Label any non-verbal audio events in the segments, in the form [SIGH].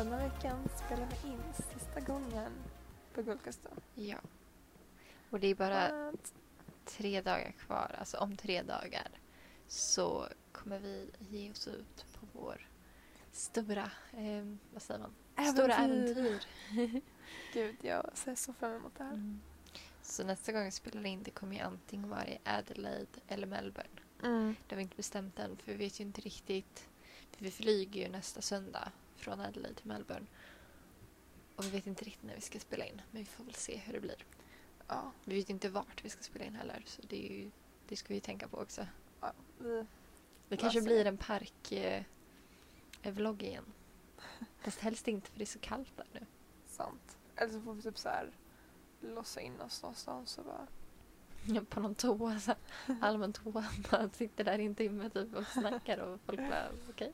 Denna veckan spelar vi in sista gången på Guldkusten. Ja. Och det är bara What? tre dagar kvar. Alltså om tre dagar så kommer vi ge oss ut på vår stora, eh, vad säger man? Stora äventyr. [LAUGHS] Gud, jag ser så fram emot det här. Mm. Så nästa gång vi spelar in det kommer ju antingen vara i Adelaide eller Melbourne. Mm. Det har vi inte bestämt än för vi vet ju inte riktigt. För vi flyger ju nästa söndag från Adelaide till Melbourne. Och vi vet inte riktigt när vi ska spela in. Men vi får väl se hur det blir. Ja, Vi vet inte vart vi ska spela in heller. Så det, är ju, det ska vi ju tänka på också. ja, vi... Det kanske blir en park eh, vlogg igen. [LAUGHS] Fast helst inte för det är så kallt där nu. Sant. Eller så får vi typ så här låsa in oss någonstans och bara... På någon toa, så här, [LAUGHS] allmän toa. Man sitter där i en timme typ och snackar och folk bara okej.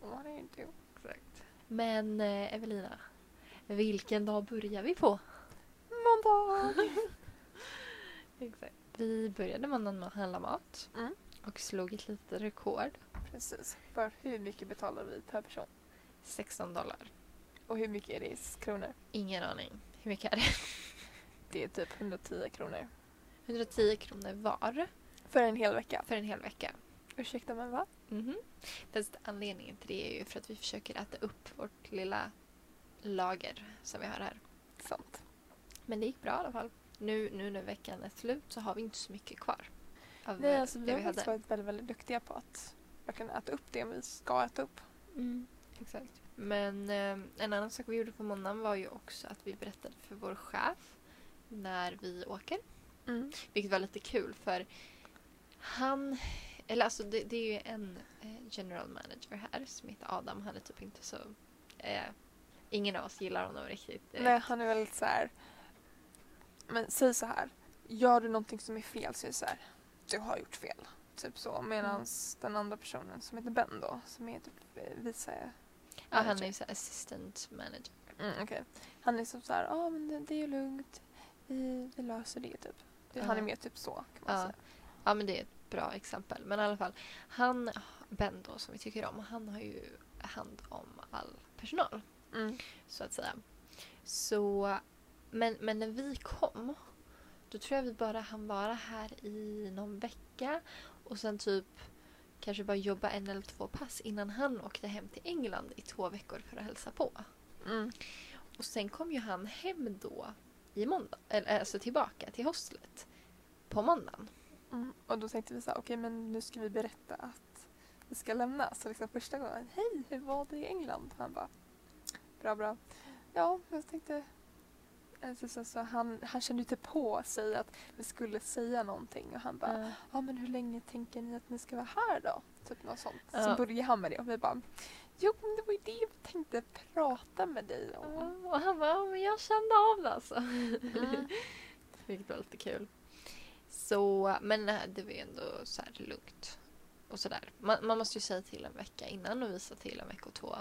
What are you doing? Exakt. Men eh, Evelina, vilken dag börjar vi på? Måndag! [LAUGHS] Exakt. Vi började måndagen med att handla mat Mm. och slog ett litet rekord. Precis. För hur mycket betalar vi per person? 16 dollar. Och hur mycket är det i kronor? Ingen aning. Hur mycket är det? [LAUGHS] Det är typ 110 kronor. 110 kronor var För en hel vecka. för en hel vecka. Ursäkta men va? Mhm. Fast anledningen till det är ju för att vi försöker äta upp vårt lilla lager som vi har här. Sant. Men det gick bra i alla fall. Nu, nu när veckan är slut så har vi inte så mycket kvar. Av Nej, alltså vi det har vi faktiskt hade. varit väldigt, väldigt duktiga på att verkligen äta upp det vi ska äta upp. Mm, exakt. Men eh, en annan sak vi gjorde på måndagen var ju också att vi berättade för vår chef när vi åker. Mm. Vilket var lite kul för han, eller alltså det, det är ju en eh, general manager här som heter Adam. Han är typ inte så, eh, ingen av oss gillar honom riktigt. direkt. Nej, han är väldigt så här. Men säg så här. Gör du någonting som är fel så är det så här. Du har gjort fel. Typ så. Medan Mm. den andra personen som heter Ben då. Som är typ eh, vice ja, han manager. är ju så här assistant manager. Mm, okej. Han är som så här. Ja men det, det är lugnt. Vi, vi löser det typ. Det, Han är mer typ så kan man Ja. säga. Ja men det är ett bra exempel. Men i alla fall, han, Ben då som vi tycker om, han har ju hand om all personal. Mm. så att säga. Så, men, men när vi kom, då tror jag vi bara hann vara här i någon vecka och sen typ kanske bara jobba en eller två pass innan han åkte hem till England i två veckor för att hälsa på. Mm. Och sen kom ju han hem då i måndag, eller alltså tillbaka till hostlet på måndagen. Mm. Och då tänkte vi så här, okej men nu ska vi berätta att vi ska lämna. Så liksom första gången, hej hur var det i England? Han bara, bra bra. Ja, jag tänkte, alltså, så, så, han, han kände inte på sig att vi skulle säga någonting och han bara, Ja. men hur länge tänker ni att ni ska vara här då? Typ något sånt. Ja. Så började han med det och vi bara, jo men det var ju det vi tänkte prata med dig om. Och han bara, "Ja, men jag kände av det alltså. Mm. [LAUGHS] Vilket var lite kul. Så, men det var ju ändå så här lugnt. Och sådär. Man, man måste ju säga till en vecka innan och visa till en vecka och två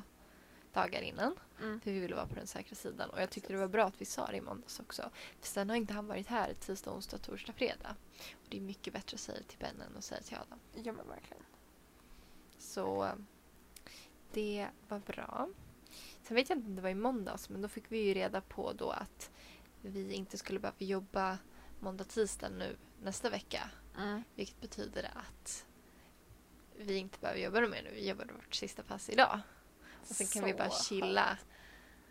dagar innan. Mm. För vi ville vara på den säkra sidan. Och jag tyckte det var bra att vi sa det i måndags också. För sen har inte han varit här tisdag, onsdag, torsdag, fredag. Och det är mycket bättre att säga till Ben än att säga till Adam. Ja men verkligen. Så det var bra. Sen vet jag inte om det var i måndags men då fick vi ju reda på då att vi inte skulle behöva jobba måndag, tisdag nu nästa vecka. Mm. Vilket betyder att vi inte behöver jobba mer nu. Vi jobbade vårt sista pass idag. Och sen kan vi bara chilla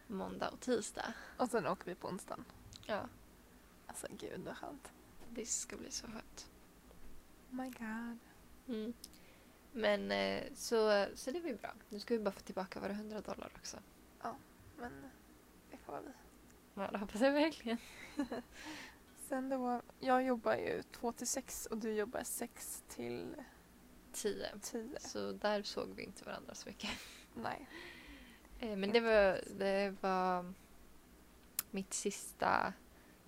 måndag och tisdag. Och sen åker vi på onsdagen. Ja, Alltså gud vad skönt. det ska bli så skönt. Oh my god. Mm. Men eh, så, så det ju bra. Nu ska vi bara få tillbaka våra 100 dollar också. Men det får vi. Ja, det hoppas jag verkligen. [LAUGHS] Sen då, jag jobbar ju 2 till 6 och du jobbar 6 till 10. 10. Så där såg vi inte varandra så mycket. Nej. Eh, Men det var, det var mitt sista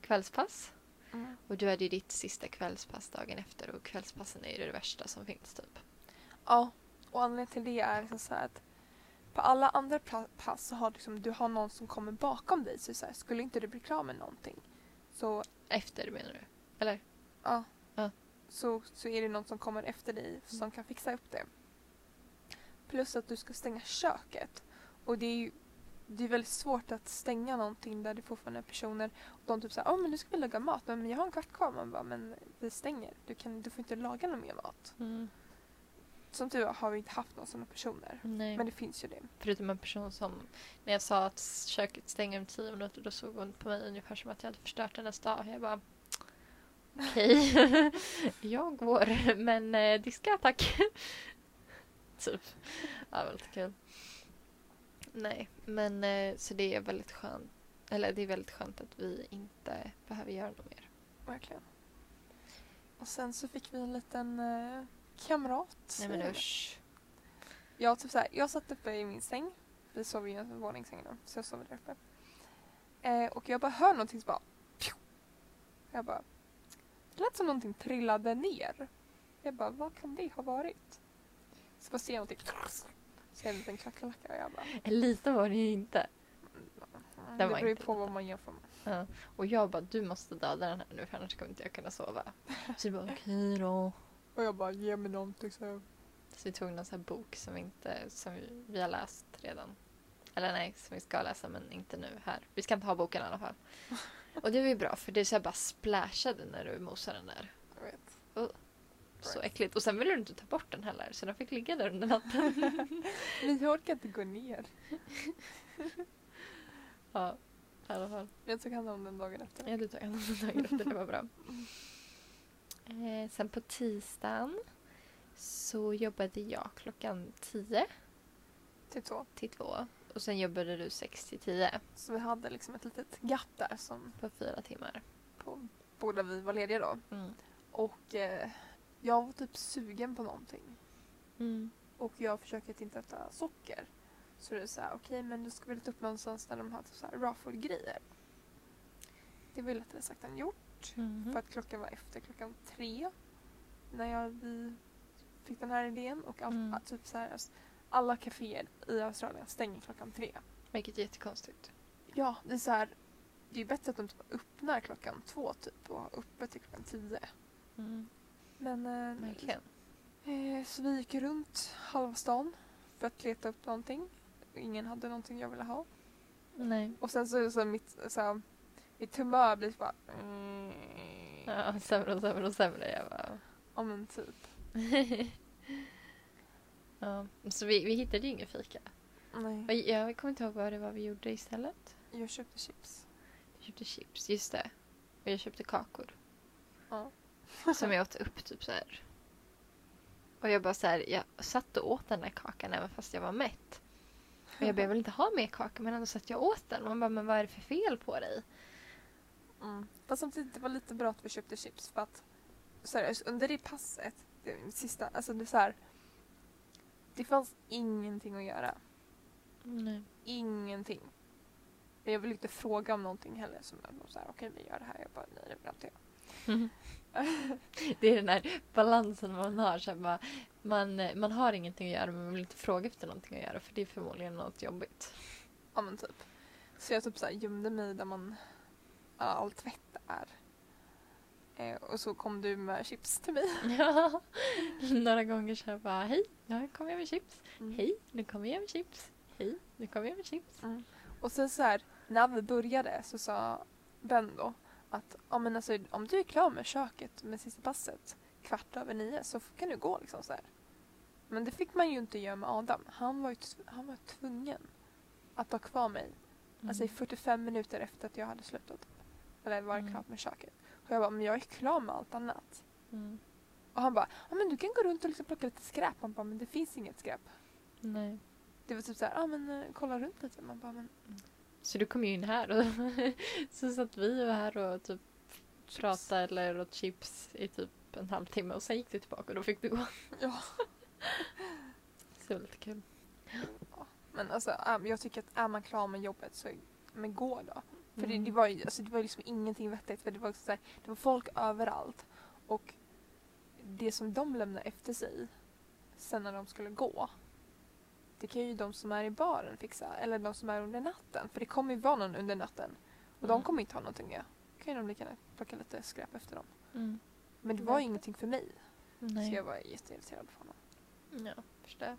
kvällspass. Mm. Och du hade ju ditt sista kvällspass dagen efter och kvällspassen är ju det värsta som finns typ. Ja, och anledningen till det är liksom så att på alla andra pass så har liksom, du har någon som kommer bakom dig. Så, så här, skulle inte du bli klar med någonting så, Efter menar du? Eller? ja, Ja. så, så är det någon som kommer efter dig som kan fixa upp det. Plus att du ska stänga köket. Och det är ju det är väldigt svårt att stänga någonting där det fortfarande är personer och de typ såhär, åh men nu ska vi laga mat, men jag har en kvart kvar. Man bara, men vi stänger, du, kan, du får inte laga någon mer mat. Mm. Som tur har vi inte haft några sådana personer. Nej. Men det finns ju det. Förutom en person som, när jag sa att köket stänger om tio minuter, då såg hon på mig ungefär som att jag hade förstört hennes dag. Jag bara, okej, [LAUGHS] jag går, men eh, diska tack. [LAUGHS] typ. Ja, väldigt kul. Nej, men eh, så det är väldigt skönt. Eller det är väldigt skönt att vi inte behöver göra något mer. Verkligen. Och sen så fick vi en liten eh, kamrat. Nej men usch. Jag, typ såhär, jag satt uppe i min säng. Vi ju i en våningssäng då, så jag sover där uppe. Eh, och jag bara hör någonting som bara... Pju! Jag bara... Det lät som någonting trillade ner. Jag bara, vad kan det ha varit? Så bara ser jag någonting. Så det en liten kackerlacka och jag bara... En liten var det ju inte. Det var beror ju på vad man jämför med. Ja. Och jag bara, du måste döda den här nu för annars kommer inte jag kunna sova. Så jag bara, okej då. Och jag bara, ge mig någonting så Så vi tog någon sån här bok som, vi inte, som vi, vi har läst redan. Eller nej, som vi ska läsa men inte nu här. Vi ska inte ha boken i alla fall. [LAUGHS] Och det var ju bra för det är så här bara splashade när du mosade den där. Jag vet. Så äckligt. Och sen ville du inte ta bort den heller så den fick ligga där under natten. [LAUGHS] Men jag orkar inte gå ner. [LAUGHS] ja, i alla fall. Jag tog hand om den dagen efter. Ja, du tog hand om den dagen efter. Det var bra. Eh, sen på tisdagen så jobbade jag klockan 10 Typ så. till 2. Och sen jobbade du 6 till 10 Så vi hade liksom ett litet gap där som på fyra timmar. på, båda vi var lediga då. Mm. Och eh, jag var typ sugen på någonting. Mm. Och jag försöker att inte äta socker. Så det är så här, okej men du ska väl leta upp någonstans där de har typ så här raw food grejer. Det var ju lättare sagt än gjort. Mhm. För att klockan var efter klockan tre. När jag, vi fick den här idén. Och all, Mm. typ så här, alltså, alla kaféer i Australien stänger klockan tre. Vilket är jättekonstigt. Ja, det är så här. Det är bättre att de typ öppnar klockan två typ och har öppet till klockan tio. Mm. Men eh, Verkligen. eh, så vi gick runt halva stan för att leta upp någonting. Ingen hade någonting jag ville ha. Nej. Och sen så, så mitt, så här, mitt humör blir bara... Mm, Ja, sämre och sämre och sämre. Jag bara... Ja men typ. [LAUGHS] ja. Så vi, vi hittade ju ingen fika. Nej. Jag kommer inte ihåg vad det var vi gjorde istället. Jag köpte chips. Vi köpte chips, just det. Och jag köpte kakor. Ja. Som jag åt upp typ så här. Och jag bara så här, jag satt och åt den där kakan även fast jag var mätt. Och jag jag vill inte ha mer kaka men ändå satt jag åt den. Och man bara, men vad är det för fel på dig? Mm. Fast samtidigt det var lite bra att vi köpte chips för att seriöst, under det passet, det sista, alltså det är så här. Det fanns ingenting att göra. Nej. Ingenting. Men jag vill inte fråga om någonting heller. Som jag så här, okej vi gör det här. Jag bara, nej det vill jag inte göra. [LAUGHS] Det är den här balansen man har. Så här, bara, man, man har ingenting att göra men man vill inte fråga efter någonting att göra för det är förmodligen något jobbigt. Ja men typ. Så jag typ så här gömde mig där man all tvätt är. Eh, och så kom du med chips till mig. [LAUGHS] Ja. Några gånger så här bara, hej, nu kommer jag med chips. Mm. Hej, nu kommer jag med chips. Hej, nu kommer jag med chips. Och sen så här, när vi började så sa Ben då att ja, men alltså, om du är klar med köket med sista passet kvart över nio så kan du gå liksom så här. Men det fick man ju inte göra med Adam. Han var ju han var tvungen att ha kvar mig. Alltså i 45 minuter efter att jag hade slutat. Eller varit Mm. klar med köket. Och jag bara, men jag är klar med allt annat. Mm. Och han bara, ja men du kan gå runt och liksom plocka lite skräp. Han bara, men det finns inget skräp. Nej. Det var typ så här, ja men eh, kolla runt lite. Man bara, men Så du kom ju in här och [LAUGHS] så satt vi och här och typ pratade eller åt chips i typ en halvtimme och sen gick du tillbaka och då fick du gå. [LAUGHS] ja. Så det var lite kul. Men alltså jag tycker att är man klar med jobbet så men gå då. För det, Mm. det var ju alltså, det var liksom ingenting vettigt för det var, också så här, det var folk överallt. Och det som de lämnade efter sig sen när de skulle gå det kan ju de som är i baren fixa eller de som är under natten. För det kommer ju vara någon under natten. Och de Mm. kommer inte ha någonting att göra. Då kan ju de lika gärna plocka lite skräp efter dem. Mm. Men det var ju ingenting för mig. Så Nej. jag var jätteirriterad på honom. Ja, förstår.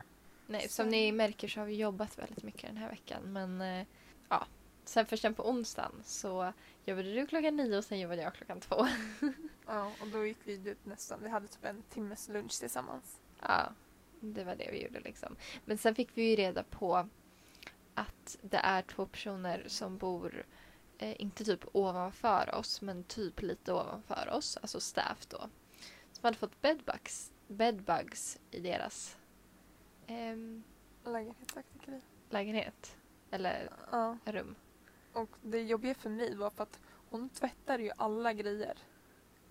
Nej, Så- som ni märker så har vi jobbat väldigt mycket den här veckan. Men eh, ja, sen först sen på onsdagen så jobbade du klockan nio och sen jobbade jag klockan två. [LAUGHS] Ja, och då gick vi ut nästan. Vi hade typ en timmes lunch tillsammans. Ja, det var det vi gjorde liksom. Men sen fick vi ju reda på att det är två personer som bor, eh, inte typ ovanför oss, men typ lite ovanför oss, alltså staff då. Som hade fått bedbugs, bedbugs i deras i. lägenhet. Eller Ja. rum. Och det jobbiga för mig var för att hon tvättade ju alla grejer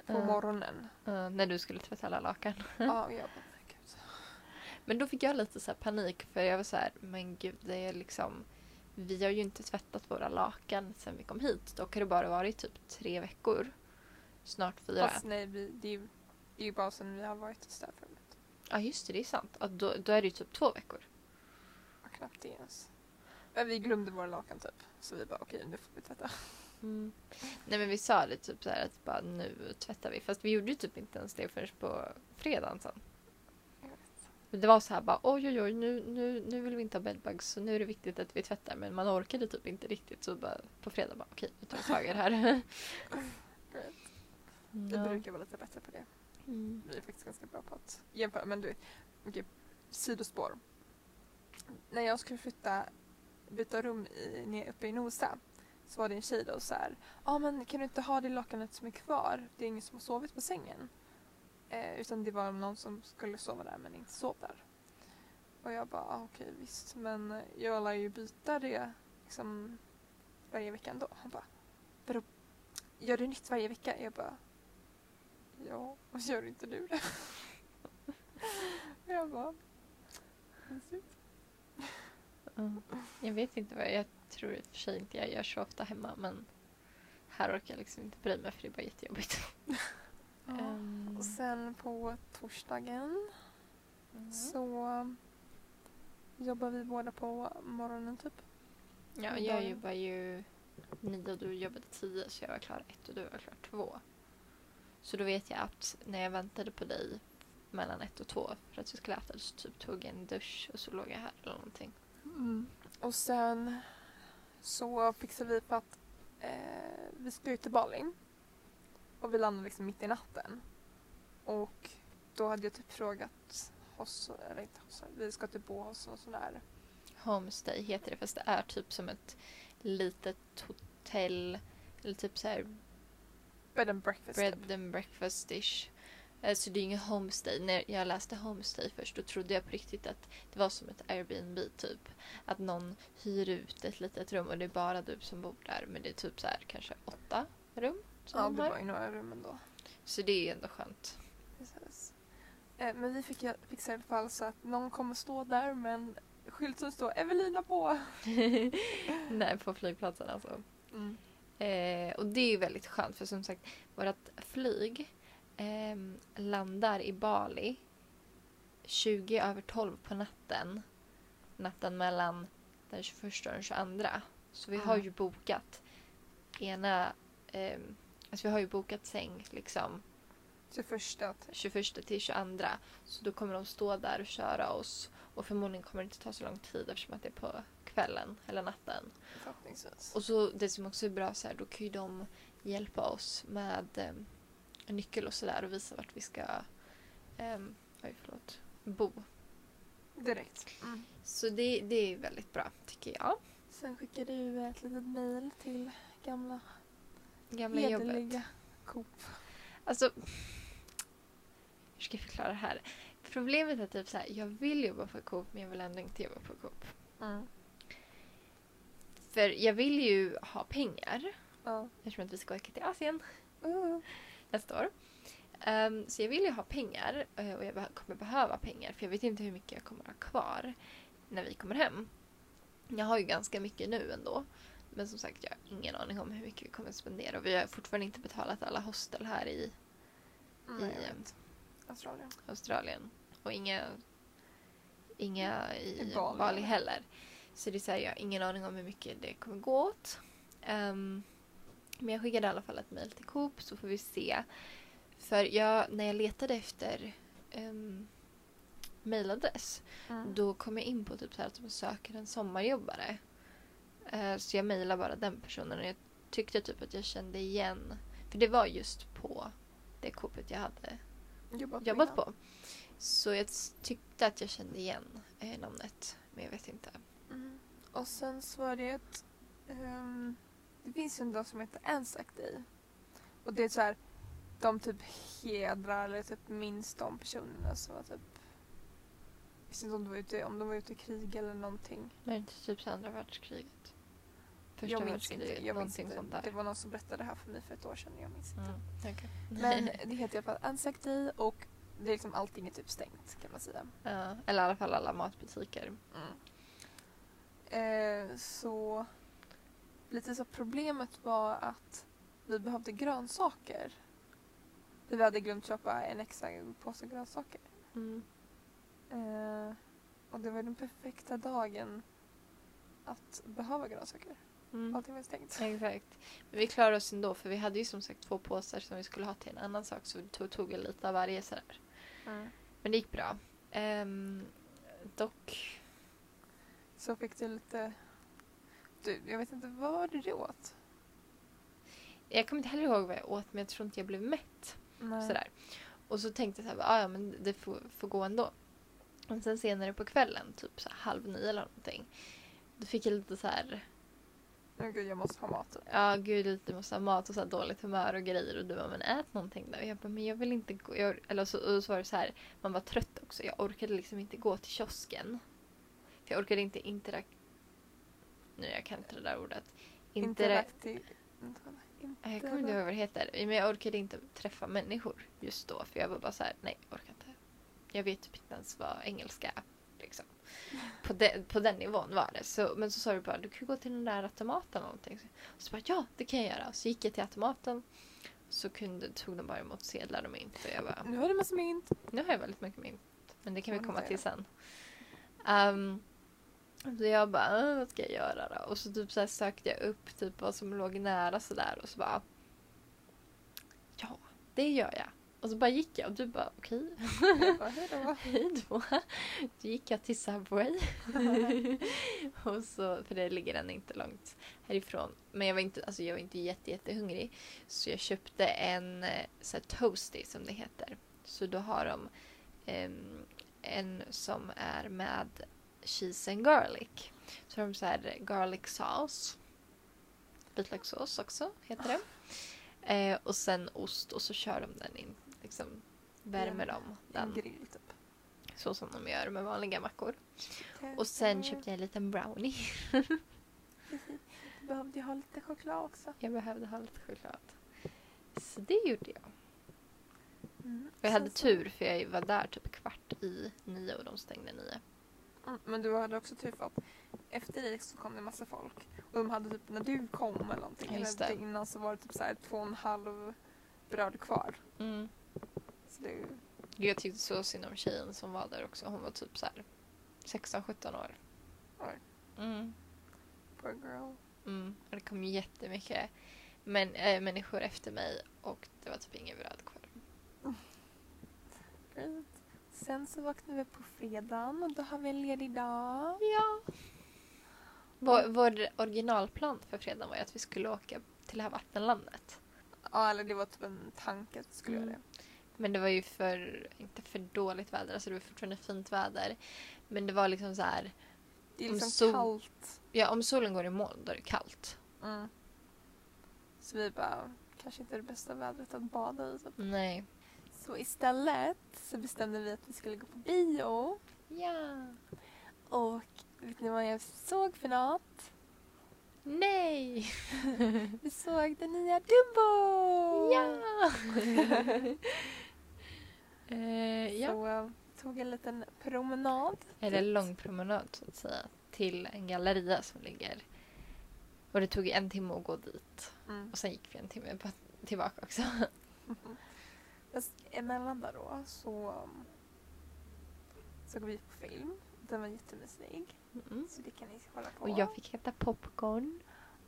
på Ja. morgonen. Eh, när du skulle tvätta alla lakan. Ja, jag [LAUGHS] bara, "Men gud. Men då fick jag lite så panik för jag var så här, men gud det är liksom vi har ju inte tvättat våra lakan sen vi kom hit. Dock har det bara varit typ tre veckor. Snart fyra. Fast nej, vi, det, är ju, det är ju bara sen vi har varit i städrummet. Ja just det, det är sant. Ja, då, då är det ju typ två veckor. Ja, knappt det ens. Men vi glömde våra lakan typ. Så vi bara okej, nu får vi tvätta. Nej men vi sa det typ så här att bara nu tvättar vi. Fast vi gjorde ju typ inte ens det förrän på fredagen sen. Det var så här bara oj oj oj nu, nu, nu vill vi inte ha bedbugs så nu är det viktigt att vi tvättar. Men man orkade typ inte riktigt så bara på fredag bara okej nu tar vi tag i det här. [LAUGHS] Vet. Vi Ja. brukar vara lite bättre på det. Mm. Vi är faktiskt ganska bra på att jämföra. Men du, okej, sidospår. När jag skulle flytta, byta rum i, ner, uppe i Nosa så var det en tjej då så här. Ja ah, men kan du inte ha det lakanet som är kvar? Det är ingen som har sovit på sängen. Eh, utan det var någon som skulle sova där men inte sov där. Och jag bara ah, okej visst men eh, jag lär ju byta det liksom varje vecka ändå. Han bara vadå gör du nytt varje vecka? Jag bara ja och gör inte du det? [LAUGHS] Och jag bara mysigt. Mm. Jag vet inte vad jag, jag tror i och för sig inte jag gör så ofta hemma men här orkar jag liksom inte bry mig för det är bara jättejobbigt. Ehm, Och sen på torsdagen mm. så jobbar vi båda på morgonen typ. Ja, jag jobbar ju nio och du jobbade tio så jag var klar ett och du var klar två. Så då vet jag att när jag väntade på dig mellan ett och två för att vi skulle äta så typ tog jag en dusch och så låg jag här eller någonting. Och sen så fixade vi för att eh, vi skulle ut till Bali. Och vi landade liksom mitt i natten. Och då hade jag typ frågat oss, eller inte oss, vi ska typ bo hos någon sån där Homestay heter det fast det är typ som ett litet hotell eller typ så här bed and breakfast. bread typ. and breakfast dish. Eh, Så det är ingen homestay. När jag läste homestay först då trodde jag på riktigt att det var som ett Airbnb typ. Att någon hyr ut ett litet rum och det är bara du som bor där. Men det är typ så här kanske åtta rum som Ja, de det var i några rum ändå. Så det är ju ändå skönt. Precis. Eh, men vi fick ju fixa i alla fall så att någon kommer stå där med en skylt som står Evelina på. [LAUGHS] Nej, på flygplatsen alltså. Mm. Eh, och det är ju väldigt skönt för som sagt vårt flyg ehm, landar i Bali 20 över 12 på natten. Natten mellan den 21 och den 22. Så vi har ju bokat ena... ehm, alltså vi har ju bokat säng liksom 21 till 21 till 22. Så då kommer de stå där och köra oss. Och förmodligen kommer det inte ta så lång tid eftersom att det är på kvällen eller natten. Och så det som också är bra så här, då kan ju de hjälpa oss med eh, en nyckel och sådär och visa vart vi ska ehm, oj, förlåt, bo. Direkt. Mm. Så det, det är väldigt bra tycker jag. Sen skickar du ett litet mail till gamla Gamla jobbet. hederliga Coop. Alltså, hur ska jag förklara det här? Problemet är typ så här, jag vill jobba på Coop men jag vill ändå inte jobba på Coop. Mm. För jag vill ju ha pengar Ja. eftersom att vi ska åka till Asien. Uh. Nästa år. Ehm, så jag vill ju ha pengar eh, och jag kommer behöva pengar för jag vet inte hur mycket jag kommer ha kvar när vi kommer hem. Jag har ju ganska mycket nu ändå. Men som sagt, jag har ingen aning om hur mycket vi kommer spendera och vi har fortfarande inte betalat alla hostel här i, Mm, i. Australien. Australien. Och inga, inga i, I Bali Bali, heller. Så det säger jag har ingen aning om hur mycket det kommer gå åt. Ehm, men jag skickade i alla fall ett mejl till Coop så får vi se. För jag, när jag letade efter um, mejladress. Mm. Då kom jag in på typ så här att de söker en sommarjobbare. Eh, så jag mejlade bara den personen och jag tyckte typ att jag kände igen. För det var just på det Coopet jag hade Jobbat, jobbat på. Så jag tyckte att jag kände igen eh, namnet. Men jag vet inte. Mm. Och sen så var det ett... ehm, det finns ju en dag som heter Anzac Day. Och det är så här, de typ hedrar eller typ minns de personerna som var typ... Jag visste inte om de var ute, om de var ute i krig eller någonting. Men inte typ andra världskriget? Första jag minns världskriget? inte. Jag minns inte. sånt där. Det var någon som berättade det här för mig för ett år sedan. Jag minns inte. Mm, okej. Men det heter i alla fall Anzac Day och det är liksom allting är typ stängt kan man säga. ja, eller i alla fall alla matbutiker. Eh, så lite så problemet var att vi behövde grönsaker. Vi hade glömt köpa en extra påse grönsaker. Mm. Eh, och det var den perfekta dagen att behöva grönsaker. Mm. Allting var stängt. Exakt. Men vi klarade oss ändå för vi hade ju som sagt två påsar som vi skulle ha till en annan sak så vi tog, tog lite av varje sådär. Mm. Men det gick bra. Ehm, dock... Så fick du lite... Du, jag vet inte, vad var det du åt? Jag kommer inte heller ihåg vad jag åt men jag tror inte jag blev mätt. Nej. Sådär. Och så tänkte jag så här, "Ah, ja men det får, får gå ändå. Men sen senare på kvällen, typ så halv nio eller någonting. Då fick jag lite så här, Men gud, jag måste ha mat. ja gud lite massa mat och så dåligt humör och grejer. Och du bara, men ät någonting då. Och jag bara, men jag vill inte gå. Jag, eller så, och så var det så här, man var trött också. Jag orkade liksom inte gå till kiosken. För jag orkade inte interakt... Nu jag kan inte det där ordet. Intera- Interaktiv... Vänta. jag kommer inte ihåg vad det heter. Men jag orkade inte träffa människor just då. För jag var bara så här, nej jag orkar inte. Jag vet typ inte ens vad engelska är. Liksom. På, de, på den nivån var det. Så, men så sa du bara, du kan gå till den där automaten någonting. Så, så bara, ja det kan jag göra. Så gick jag till automaten. Så kunde, tog de bara emot sedlar och mynt. Och jag bara, Nu har du massa mynt. nu har jag väldigt mycket mynt. Men det kan vi komma till sen. Um, så jag bara, "Äh, vad ska jag göra då? Och så typ så här sökte jag upp typ vad som låg nära sådär och så bara, ja, det gör jag. Och så bara gick jag och du bara, okej, Jag bara, hej då. [LAUGHS] hej då. Gick jag till Subway. [LAUGHS] och så, för det ligger än inte långt härifrån. Men jag var inte, alltså jag var inte jätte, jättehungrig. Så jag köpte en eh, så här, toasty som det heter. Så då har de em, en som är med cheese and garlic. Så har de så här garlic sauce. Vitlökssås också heter det. Eh, och sen ost och så kör de den in. Liksom värmer de En den. grill typ. Så som de gör med vanliga mackor. Och sen köpte jag en liten brownie. [LAUGHS] Du behövde ha lite choklad också. Jag behövde ha lite choklad. Så det gjorde jag. Mm. Jag hade tur för jag var där typ kvart i nio och de stängde nio. Mm, men du hade också tur för att efter dig så kom det massa folk. Och de hade typ, när du kom eller någonting, Ja, eller just det. innan så var det typ så här två och en halv bröd kvar. Mm. Så det. Jag tyckte så synd om tjejen som var där också. Hon var typ så här 16-17 år. Oj. Mm. Poor girl. Mm. Och det kom jättemycket men, äh, människor efter mig och det var typ inget bröd kvar. [LAUGHS] Great. Sen så vaknade vi på fredagen och då har vi en ledig dag. Ja. Vår, vår originalplan för fredagen var ju att vi skulle åka till det här vattenlandet. Ja, eller det var typ en tanke att vi skulle Mm. göra det. Men det var ju för, inte för dåligt väder, alltså det var fortfarande fint väder. Men det var liksom så här, Det är Om liksom sol- kallt. ja om solen går i moln då är det kallt. Mm. Så vi bara, kanske inte det bästa vädret att bada i. Typ. Nej. Så istället så bestämde vi att vi skulle gå på bio. Ja. Och vet ni vad jag såg för något? Nej! [LAUGHS] Vi såg den nya Dumbo! Ja! [LAUGHS] eh, ja. Så tog en liten promenad. Eller lång promenad så att säga. Till en galleria som ligger. Och det tog en timme att gå dit. Mm. Och sen gick vi en timme tillbaka också. [LAUGHS] Fast emellan där då så um, såg vi på film. Den var jättemysig. Mm. Så det kan ni kolla på. Och jag fick äta popcorn.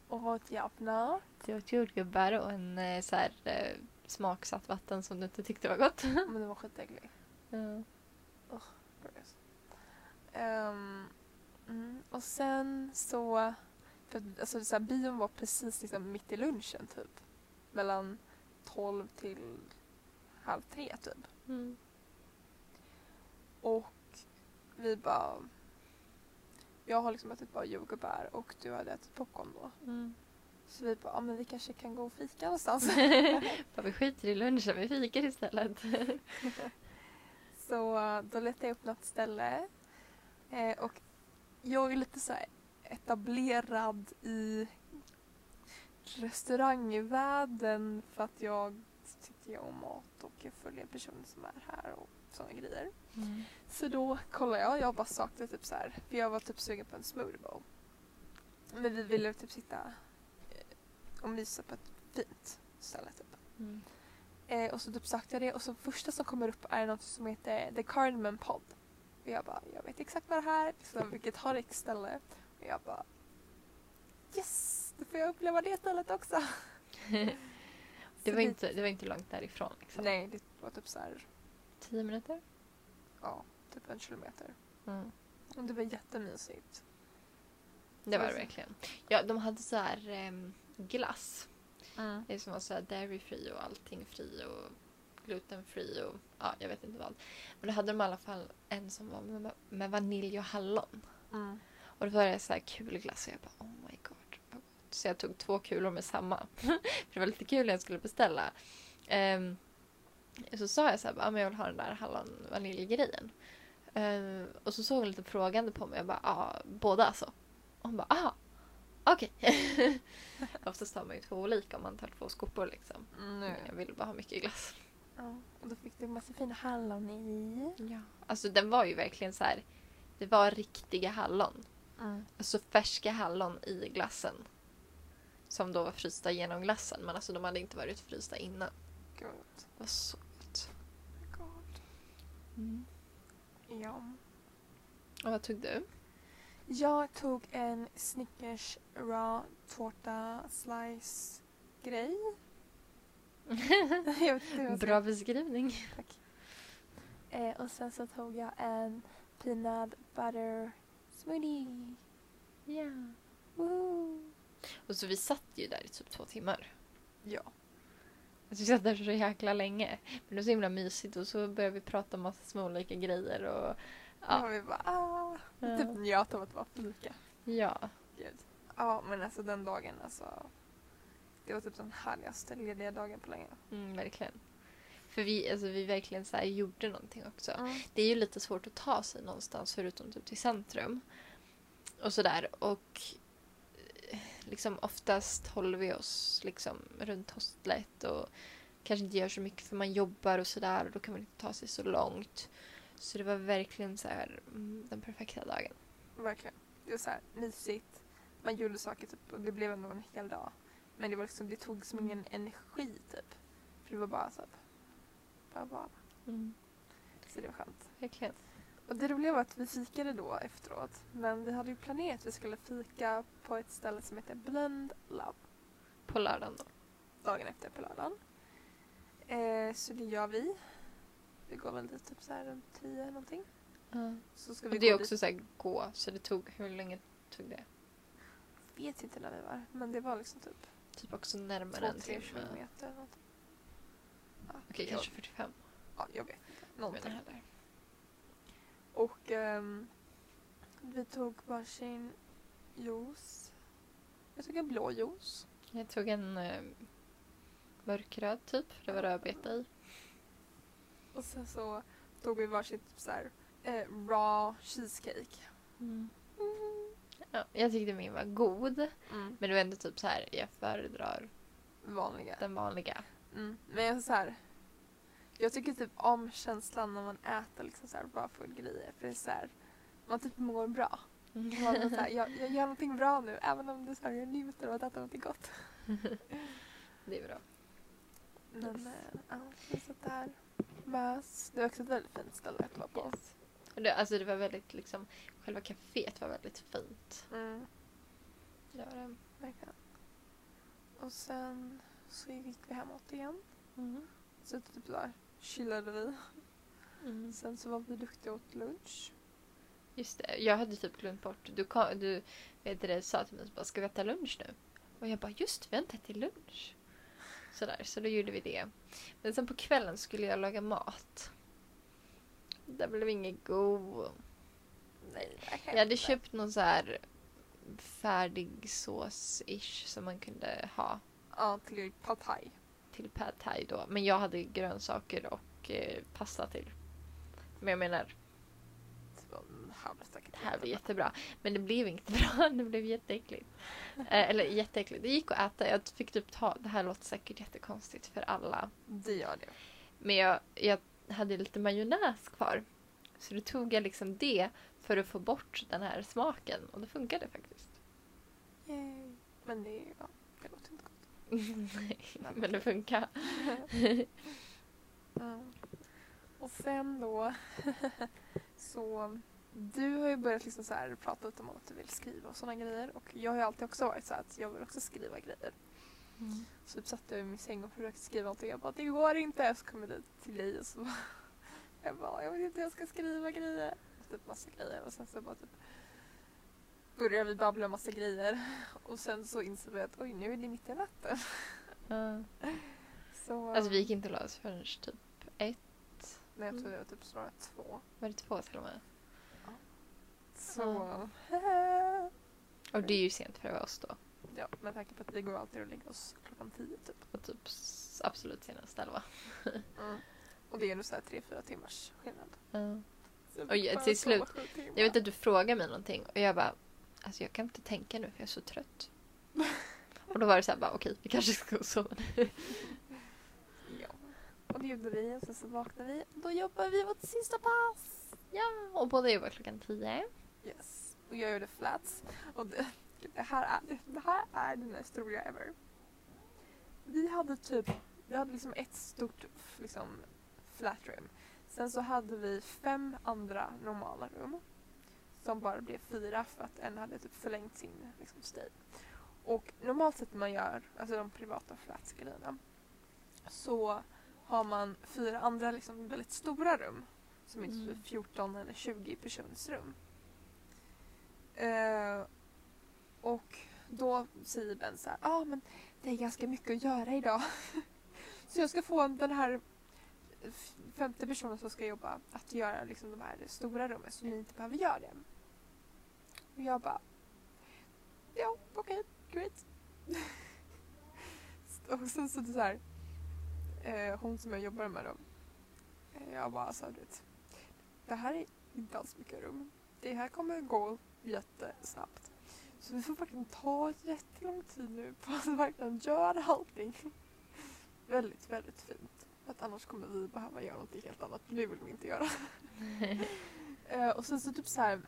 Och åt japna. Jag åt jordgubbar och en eh, så här, eh, smaksatt vatten som du inte tyckte var gott. [LAUGHS] Men den var skitäcklig. Glorious. Ehm, mm, och sen så, för, alltså så här, bion var precis liksom mitt i lunchen typ. Mellan 12 till halv tre typ. Mm. Och vi bara... Jag har liksom ätit bara jordgubbar och du hade ätit popcorn då. Mm. Så vi bara, ja men vi kanske kan gå och fika någonstans. [LAUGHS] Bara vi skiter i lunchen, vi fikar istället. [LAUGHS] så då letade jag upp något ställe. Eh, och jag är lite så här etablerad i restaurangvärlden för att jag tycker om mat och jag följer personer som är här och sådana grejer. Mm. Så då kollade jag, jag bara saknade typ så här, för jag var typ sugen på en smoothie bowl. Men vi ville typ sitta eh, och mysa på ett fint ställe typ. Mm. Eh, och så typ sökte jag det och så första som kommer upp är något som heter The Cardamom Pod. Och jag bara, jag vet exakt vad det här är, liksom, vilket har ett ställe. Och jag bara, yes! Då får jag uppleva det stället också. [LAUGHS] [LAUGHS] det, var inte, det var inte långt därifrån. Liksom. Nej, det var typ så här, Tio minuter? ja, typ en kilometer. Mm. Och det var jättemysigt. Det var det verkligen. Ja, de hade så här em, glass. Mm. Det som var så här dairy free och allting fri och gluten free och ja, jag vet inte vad. Men då hade de i alla fall en som var med, med vanilj och hallon. Mm. Och då var det så här kul glass och jag bara oh my god. Så jag tog två kulor med samma. [LAUGHS] För det var lite kul när jag skulle beställa. Ehm, så sa jag så här, "Ja, men jag vill ha den där hallon vaniljgrejen. Ehm, och så såg hon lite frågande på mig. Jag bara, ja, båda alltså. Och hon bara, aha, okej. [LAUGHS] Oftast tar man ju två olika om man tar två skopor liksom. Mm, Men jag ville bara ha mycket glass. Ja, och då fick du en massa fina hallon i. Ja. Alltså den var ju verkligen så här. Det var riktiga hallon. Mm. Alltså färska hallon i glassen. Som då var frysta genom glassen. Men alltså de hade inte varit frysta innan. Gud. Det var så gott. God. Ja. Och vad tog du? Jag tog en Snickers raw tårta slice grej. [LAUGHS] Bra beskrivning. Eh, och sen så tog jag en peanut butter smoothie. Ja. Woo! Och så vi satt ju där i typ två timmar. Ja. Alltså, vi satt där så jäkla länge. Men det var så himla mysigt och så började vi prata om massa små olika grejer och Ja. ja. vi bara ah. Ja. Typ njöt av att vara fika. ja. Gud. Ja men alltså den dagen alltså. Det var typ den härligaste lediga dagen på länge. Mm, verkligen. För vi, alltså, vi verkligen så här gjorde någonting också. Mm. Det är ju lite svårt att ta sig någonstans förutom typ till centrum. Och sådär. Och liksom oftast håller vi oss liksom runt hostlet och kanske inte gör så mycket för man jobbar och sådär och då kan man inte ta sig så långt. Så det var verkligen så här mm, den perfekta dagen. Verkligen. Det var så här mysigt. Man gjorde saker typ och det blev ändå en hel dag. Men det var liksom, det tog liksom ingen energi typ. För det var bara så här, bara vara. Så det var skönt. Verkligen. Och det roliga var att vi fikade då efteråt. Men vi hade ju planerat att vi skulle fika på ett ställe som heter Blend Love. På lördagen då. Dagen efter på lördagen. Eh, så det gör vi. Vi går väl dit typ så här runt tio någonting. Så ska vi det är också så här gå så det tog, hur länge tog det? dit. Vet inte när vi var. Men det var liksom typ Typ också närmare tre timme. kilometer. eller någonting. Ja, Okej, jag- kanske 45. Ja, jag vet inte. Jag Någonting. heller. Och ehm, vi tog varsin juice. Jag tog en blå juice. Jag tog en eh, mörkröd typ, för det var rödbeta i. Och sen så tog vi varsin typ så här, eh, raw cheesecake. Mm. Ja, jag tyckte min var god. Men det var ändå typ så här, jag föredrar Vanliga. den vanliga. Mm. Men jag så här. Jag tycker typ om känslan när man äter liksom så här food grejer. För det är så här, man typ mår bra. Man är så här, [LAUGHS] jag, jag gör någonting bra nu även om det är njuter av att äta någonting gott. [LAUGHS] det är bra. Men eh, ja, vi satt där. Mös. Det var också ett väldigt fint ställe att vara på. Yes. Det, alltså det var väldigt liksom, själva kaféet var väldigt fint. Mm, Det var det. verkligen. Och sen så gick vi hemåt igen. Mm. Så typ där chillade vi. Mm. Sen så var vi duktiga åt lunch. Just det, jag hade typ glömt bort. Du, kom, du vet det, sa till mig bara, ska vi äta lunch nu? Och jag bara, just inte ätit lunch. Sådär, så då gjorde vi det. Men sen på kvällen skulle jag laga mat. Det blev inget god. Nej, Jag hade köpt någon så här färdig sås-ish som man kunde ha Ja, till pad thai. Till pad thai då. Men jag hade grönsaker och eh, pasta till. Men jag menar, Det här blir jättebra. Men det blev inte [LAUGHS] bra, det blev jätteäckligt. Eh, eller jätteäckligt, det gick att äta. Jag fick typ ta, det här låter säkert jättekonstigt för alla. Det gör det. Men jag, jag hade lite majonnäs kvar. Så då tog jag liksom det för att få bort den här smaken. Och det funkade faktiskt. Yay. Men det, ja, det låter inte gott. Nej, men det funkar. Ja. Och sen då [LAUGHS] så du har ju börjat liksom så här prata lite om att du vill skriva och sådana grejer och jag har ju alltid också varit så att jag vill också skriva grejer. Så typ satt jag i min säng och försökte skriva någonting och jag bara det går inte. Så kom jag dit till dig och så [LAUGHS] jag bara jag vet inte hur jag ska skriva grejer. Typ massa grejer och sen så bara typ började vi babbla om massa grejer och sen så insåg vi att oj nu är det mitt i natten. Ja. Så, Alltså vi gick inte och la oss förrän typ ett. Nej jag tror det var typ snarare två. Var det två till och med? Så [LAUGHS] Och det är ju sent för oss då. ja, med tanke på att vi går alltid och lägger oss klockan tio typ. Och typ absolut senast elva. Och det är nog såhär tre, fyra timmars skillnad. Ja. Så Och jag- till slut-. Jag vet att du frågade mig någonting och jag bara, alltså jag kan inte tänka nu för jag är så trött. och då var det så här bara, okej vi kanske ska gå och sova nu. Ja. Och det gjorde vi och sen så vaknade vi då jobbade vi vårt sista pass. Ja, och båda jobbar klockan tio. Yes. Och jag gjorde flats. Och det, det, här är, det här är den mest roliga ever. Vi hade typ, vi hade liksom ett stort liksom flat room. Sen så hade vi fem andra normala rum. Som bara blev fyra för att en hade typ förlängt sin liksom, stay. Och normalt sett när man gör alltså de privata flats-grejerna så har man fyra andra liksom väldigt stora rum. Som är Mm. typ 14 eller 20 persons rum. Eh, och då säger Ben så här, ja ah, men det är ganska mycket att göra idag. [LAUGHS] så jag ska få den här f- femte personen som ska jobba att göra liksom de här stora rummen så ni inte behöver göra det. Och jag bara, ja okej, great. [LAUGHS] och sen så det så här, eh, hon som jag jobbar med då, eh, jag bara så här, du vet, det här är inte alls mycket rum. Det här kommer gå jättesnabbt. Så vi får verkligen ta jättelång tid nu på att [LAUGHS] verkligen göra allting. [LAUGHS] väldigt, väldigt fint. Att annars kommer vi behöva göra något helt annat. Det vill vi inte göra. [LAUGHS] Eh, och sen så typ så här,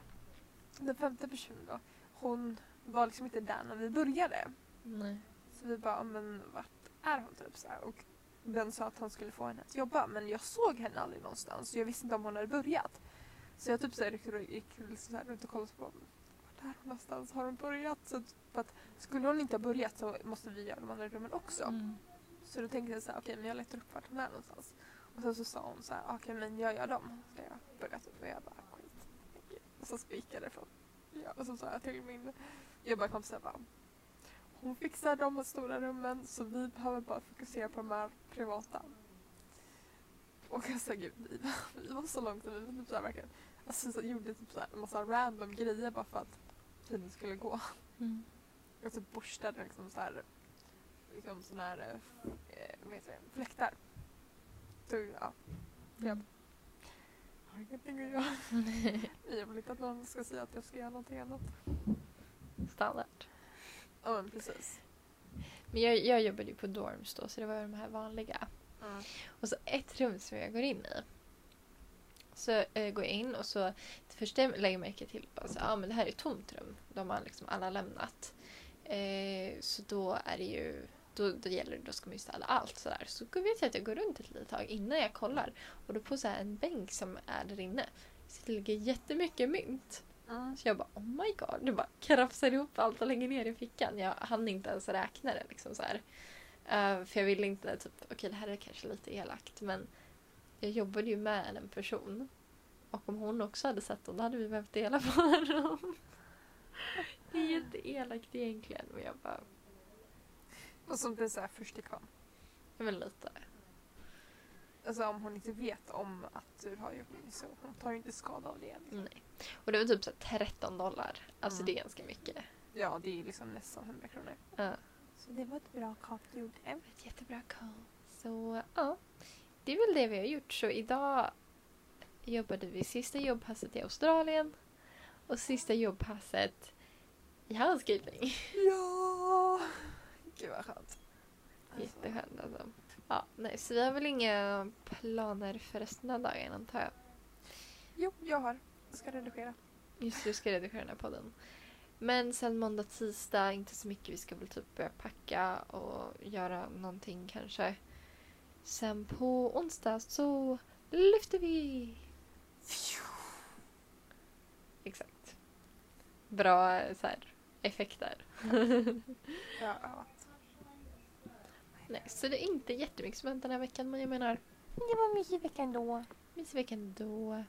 den femte personen då, hon var liksom inte där när vi började. Nej. Så vi bara, "Ja, men vart är hon typ så här? Och den sa att han skulle få henne att jobba men jag såg henne aldrig någonstans så jag visste inte om hon hade börjat. Så jag typ så här, gick, så här runt och kollade på vart är hon någonstans? Har hon börjat? Så att, för att skulle hon inte ha börjat så måste vi göra de andra rummen också. Mm. Så då tänkte jag så här, okej men jag letar upp vart hon är någonstans. Och sen så sa hon så här, okej men jag gör dem. Ska jag börja typ och jag bara skit. Och så gick jag därifrån. Ja, och så sa jag till min jobbarkompis så här, bara hon fixar de stora rummen så vi behöver bara fokusera på de här privata. Och jag sa gud, vi, vi var så långt och vi var typ så här, verkligen, alltså, så gjorde typ så här, en massa random grejer bara för att tiden skulle gå. Mm. Jag typ borstade liksom så här, liksom såna här, eh, vad heter det, fläktar. Så, ja, jag har ingenting att göra. Jag vill inte att någon ska säga att jag ska göra någonting annat. Standard. Ja men precis. Men jag, jag jobbade ju på dorms då så det var de här vanliga. Och så ett rum som jag går in i. Så eh, går jag in och så det första jag lägger märke till bara så, ah, men det här är ett tomt rum. De har liksom alla lämnat. Eh, så då är det ju då, då gäller det, då ska man ju städa allt sådär. Så vet jag att jag går runt ett litet tag innan jag kollar. Och då på så här en bänk som är där inne så det ligger jättemycket mynt. Mm. Så jag bara oh my god. Du bara krafsar ihop allt och lägger ner i fickan. Jag hann inte ens räkna det liksom så här. Eh, för jag ville inte typ, okej det här är kanske lite elakt men jag jobbade ju med en person. Och om hon också hade sett dem då hade vi behövt dela på [LAUGHS] dem. Det är jätteelakt egentligen men jag bara, Och som det är såhär först till kvarn. jag vill lite. Alltså om hon inte vet om att du har gjort det så hon tar ju inte skada av det. Liksom. Nej. Och det var typ så här 13 dollar. Alltså Mm. det är ganska mycket. Ja, det är liksom nästan 100 kronor. Ja. Så det var ett bra kap du gjorde. Ett jättebra call. Så ja, det är väl det vi har gjort. Så idag jobbade vi sista jobbpasset i Australien och sista jobbpasset i housekeeping. Ja! Gud vad skönt. Alltså, Jätteskönt alltså. Ja, nej, så vi har väl inga planer för resten av dagen antar jag. Jo, jag har. Jag ska redigera. Just du ska redigera den här podden. Men sen måndag, tisdag, inte så mycket. Vi ska väl typ börja packa och göra någonting kanske. Sen på onsdag så lyfter vi! Exakt. Bra så här, effekter. Har övat. Nej, så det är inte jättemycket som hänt den här veckan men jag menar Det var mysig vecka ändå. mysig vecka ändå.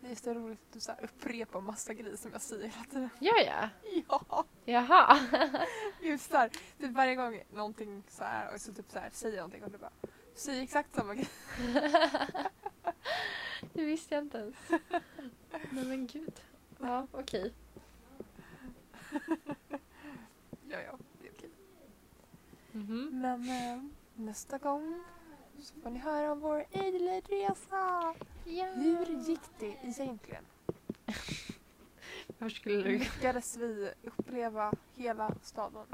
Det är så roligt att du så här upprepar massa grejer som jag säger hela tiden. Gör jag? [LAUGHS] Ja! Jaha! [LAUGHS] Just där. Typ varje gång någonting så här och så typ så här säger jag någonting och du bara säger exakt samma grej. [LAUGHS] det visste jag inte ens. Nej men gud. Ja, okej. Ja, ja, okej. Mhm. Men eh, nästa gång så får ni höra om vår Adelaide-resa. Ja. Hur gick det egentligen? [LAUGHS] Var skulle du Lyckades vi uppleva hela staden?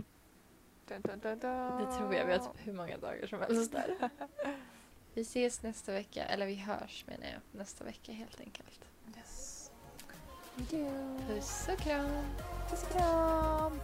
Dun, dun, dun. Det tror jag. Vi har typ hur många dagar som helst där. [LAUGHS] Vi ses nästa vecka. Eller vi hörs menar jag. Nästa vecka helt enkelt. Yes. Puss och kram! Puss och kram.